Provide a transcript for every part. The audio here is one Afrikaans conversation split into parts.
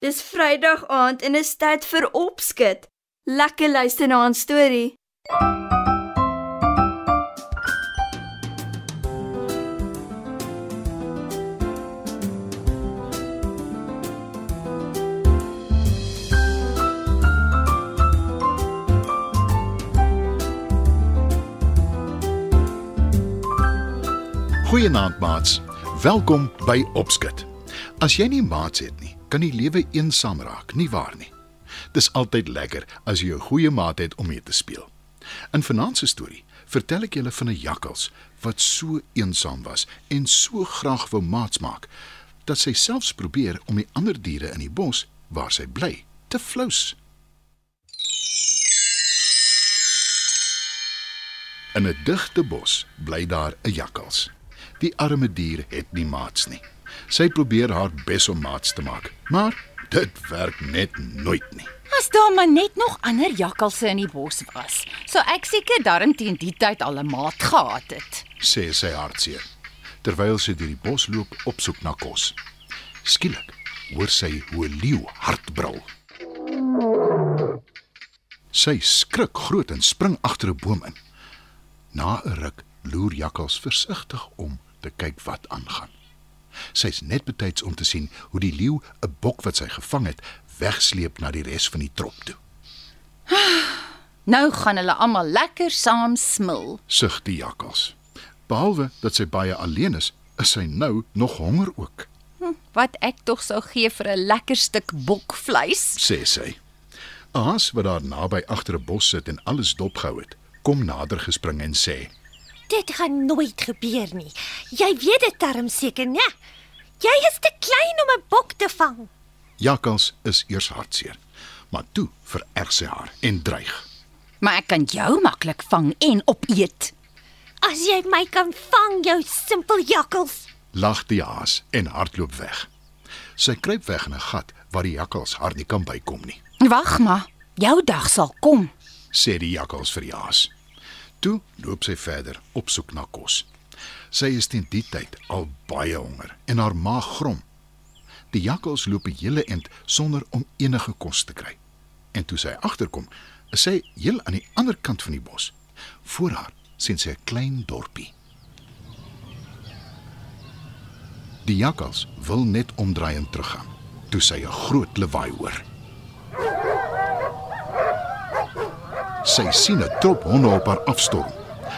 Dis Vrydag aand en is tyd vir opskud. Lekker luister na 'n storie. Goeienaand maats. Welkom by Opskud. As jy nie maats het nie, kan die lewe eensaam raak, nie waar nie? Dis altyd lekker as jy 'n goeie maat het om mee te speel. In vanaand se storie vertel ek julle van 'n jakkals wat so eensaam was en so graag wou maats maak dat sy selfs probeer om die ander diere in die bos waar sy bly te flous. In 'n digte bos bly daar 'n jakkals. Die arme dier het nie maats nie. Sy probeer haar bes om maats te maak, maar dit werk net nooit nie. As daar maar net nog ander jakkalse in die bos was, sou ek seker darm teen die tyd al 'n maat gehad het. sê sy hartseer terwyl sy deur die bos loop op soek na kos. Skielik hoor sy hoe 'n leeu hard brul. Sy skrik groot en spring agter 'n boom in. Na 'n ruk loer jakkals versigtig om te kyk wat aangaan. Sy's net betyds om te sien hoe die leeu 'n bok wat sy gevang het, wegsleep na die res van die trop toe. Nou gaan hulle almal lekker saam smil. Sug die jakkals. Behalwe dat sy baie alleen is, is sy nou nog honger ook, Wat ek tog sou gee vir 'n lekker stuk bokvleis. sê sy. 'n Haas wat daar naby agter 'n bos sit en alles dopgehou het, kom nader gespring en sê: Dit gaan nooit gebeur nie. Jy weet dit darm seker, né? Jy is te klein om 'n bok te vang. "Jakkals is eers hartseer, maar toe vererg sy haar en dreig. Maar ek kan jou maklik vang en opeet. As jy my kan vang, jou simpel jakkals. Lag die haas en hardloop weg. Sy kruip weg in 'n gat waar die jakkals haar nie kan bykom nie, Wag maar, jou dag sal kom. sê die jakkals vir die haas. Toe loop sy verder op soek na kos. Sy is teen die tyd al baie honger en haar maag grom. Die jakkals loop 'n hele ent sonder om enige kos te kry. En toe sy agterkom, is sy heel aan die ander kant van die bos. Voor haar sien sy 'n klein dorpie. Die jakkals wil net omdraai en teruggaan, toe sy 'n groot lawaai hoor. Sy sien 'n trop honde op haar afstorm.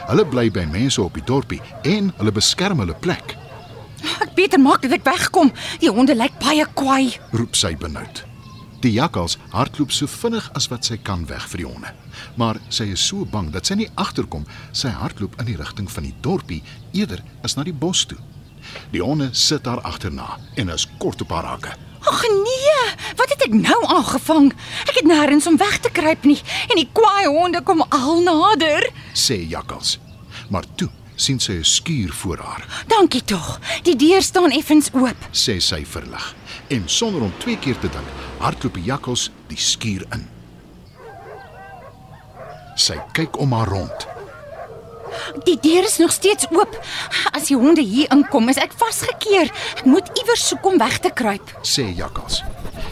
Hulle bly by mense op die dorpie en hulle beskerm hulle plek, Ek beter maak dat ek wegkom. Die honde lyk baie kwaai. roep sy benoud. Die jakkals hardloop so vinnig as wat sy kan weg vir die honde. Maar sy is so bang dat sy nie agterkom. Sy hardloop in die rigting van die dorpie eerder as na die bos toe. Die honde sit haar agterna en is kort op haar hakke. Ag nee, wat het ek nou aangevang? Ek het nêrens om weg te kruip nie en die kwaai honde kom al nader. sê jakkals. Maar toe sien sy 'n skuur voor haar, Dankie tog. Die deur staan effens oop. sê sy verlig. En sonder om twee keer te dink, hardloop die jakkals die skuur in. Sy kyk om haar rond. Die deur is nog steeds oop. As die honde hier inkom, is ek vasgekeer. Ek moet iewers soek om weg te kruip. sê jakkals.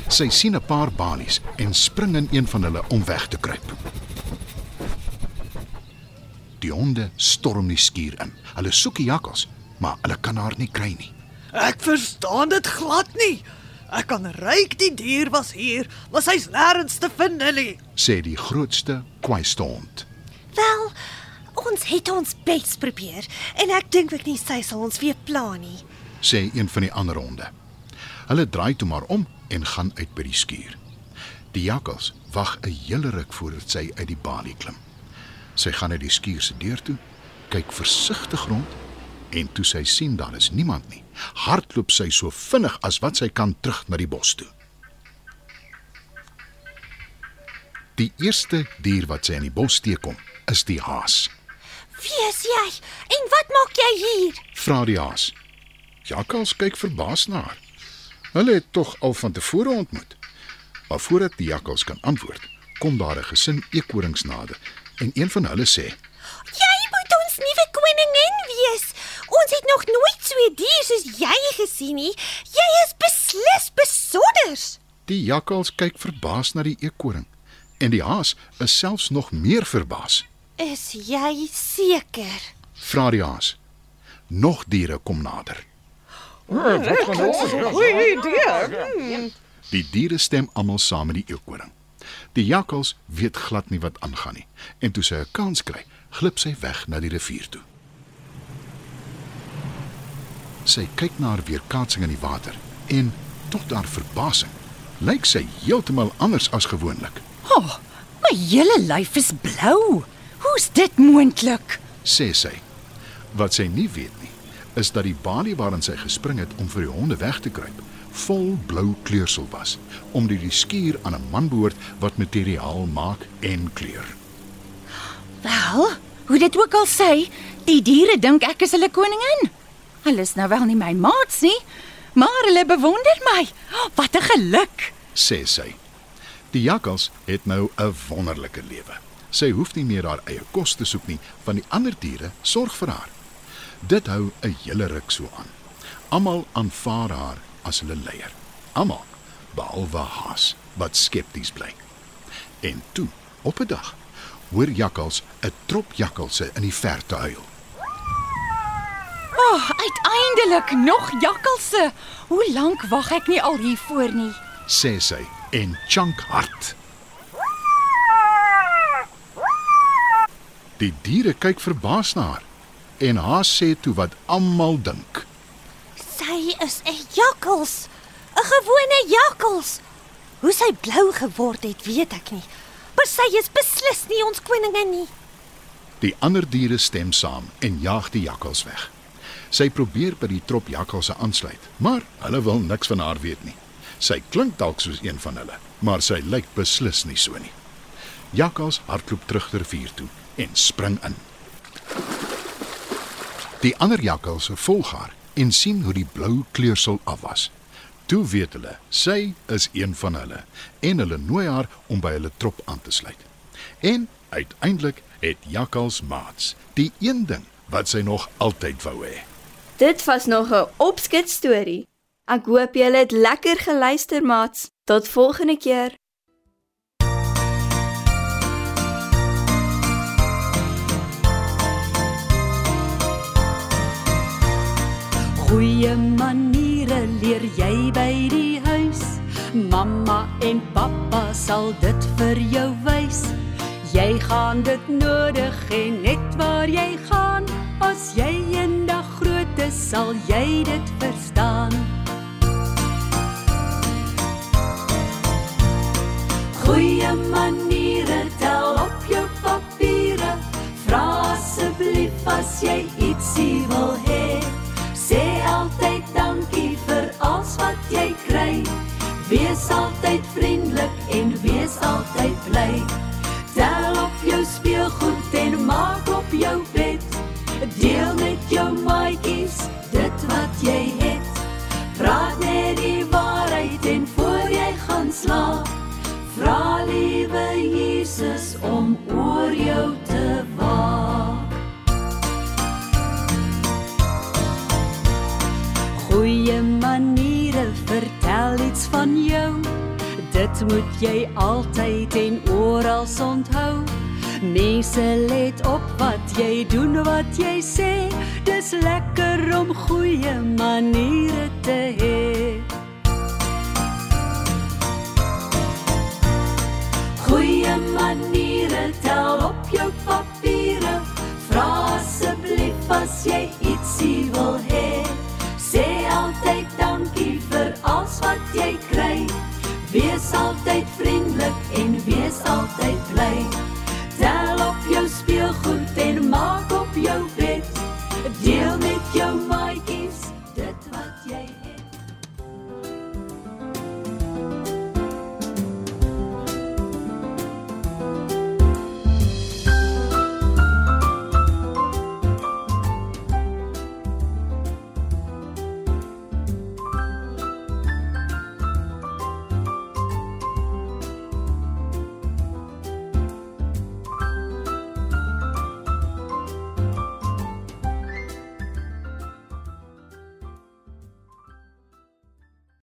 Sy sien 'n paar balies en spring in een van hulle om weg te kruip. Die honde storm die skuur in. Hulle soek die jakkals, maar hulle kan haar nie kry nie. Ek verstaan dit glad nie. Ek kan ryk die dier was hier, maar sy's nêrens te vind nie. sê die grootste kwaaiste hond. Wel, ons het ons bes probeer en ek dink ek nie sy sal ons weer pla nie. sê een van die ander honde. Hulle draai toe maar om en gaan uit by die skuur. Die jakkals wag 'n hele ruk voordat sy uit die balie klim. Sy gaan uit die skuur se deur toe, kyk versigtig rond en toe sy sien daar is niemand nie, hardloop sy so vinnig as wat sy kan terug na die bos toe. Die eerste dier wat sy in die bos teekom, is die haas. Wie is jy? En wat maak jy hier? Vra die haas. Jakkals kyk verbaas na haar. Hulle het tog al van tevore ontmoet. Maar voordat die jakkals kan antwoord, kom daar 'n gesin eekorings nader en een van hulle sê: Jy moet ons nuwe koningin wees. Ons het nog nooit so 'n dier soos jy gesien nie. Jy is beslis besonder. Die jakkals kyk verbaas na die eekoring en die haas is selfs nog meer verbaas. Is jy seker? Vra die haas. Nog diere kom nader. Goeie idee. Die diere stem almal saam met die eekoring. Die jakkals weet glad nie wat aangaan nie en toe sy 'n kans kry, glip sy weg na die rivier toe. Sy kyk na haar weerkaatsing in die water en tot haar verbasing lyk sy heeltemal anders as gewoonlik. O, oh, my hele lyf is blou. Hoe's dit moontlik? sê sy. Wat sy nie weet nie, is dat die balie waarin sy gespring het om vir die honde weg te kruip, vol blou kleursel was, omdat die skuur aan 'n man behoort wat materiaal maak en kleur. Wel, hoe dit ook al sê, die diere dink ek is hulle koningin. Hulle is nou wel nie my maats nie, maar hulle bewonder my. Wat 'n geluk. sê sy. Die jakkals het nou 'n wonderlike lewe. Sy hoef nie meer haar eie kos te soek nie, want die ander diere sorg vir haar. Dit hou 'n hele ruk so aan. Almal aanvaar haar as hulle leier. Almal behalwe Haas wat skepties bly. En toe, op 'n dag, hoor jakkals 'n trop jakkalse in die verte huil. O, oh, uiteindelik nog jakkalse. Hoe lank wag ek nie al hiervoor nie. sê sy en chunk hard. Die diere kyk verbaas na haar en Haas sê toe wat almal dink. Sy is 'n jakkals. 'n Gewone jakkals. Hoe sy blou geword het, weet ek nie. Maar sy is beslis nie ons koningin nie. Die ander diere stem saam en jaag die jakkals weg. Sy probeer by die trop jakkalse aansluit, maar hulle wil niks van haar weet nie. Sy klink dalk soos een van hulle, maar sy lyk beslis nie so nie. Jakkals hardloop terug ter rivier toe en spring in. Die ander jakkalse volg haar en sien hoe die blou kleursel af was. Toe weet hulle, sy is een van hulle en hulle nooi haar om by hulle trop aan te sluit. En uiteindelik het jakkals maats, die een ding wat sy nog altyd wou hê. Dit was nog 'n opskit storie. Ek hoop julle het lekker geluister, maats. Tot volgende keer. Goeie maniere leer jy by die huis. Mamma en pappa sal dit vir jou wys. Jy gaan dit nodig hê net waar jy gaan. As jy eendag groot is, sal jy dit verstaan. Goeie maniere tel op jou papiere. Vra asseblief as jy ietsie wil hê. Wat jy kry. Wees altyd vriendelik en wees altyd bly. Tel op jou speelgoed en maak op jou bed. Deel met jou Dit moet jy altyd en oral onthou. Mense let op wat jy doen, wat jy sê. Dis lekker om goeie maniere te hê. Goeie maniere tel op jou papiere. Vra asseblief as jy ietsie wil hê. Wees altyd vriendelik en wees altyd bly.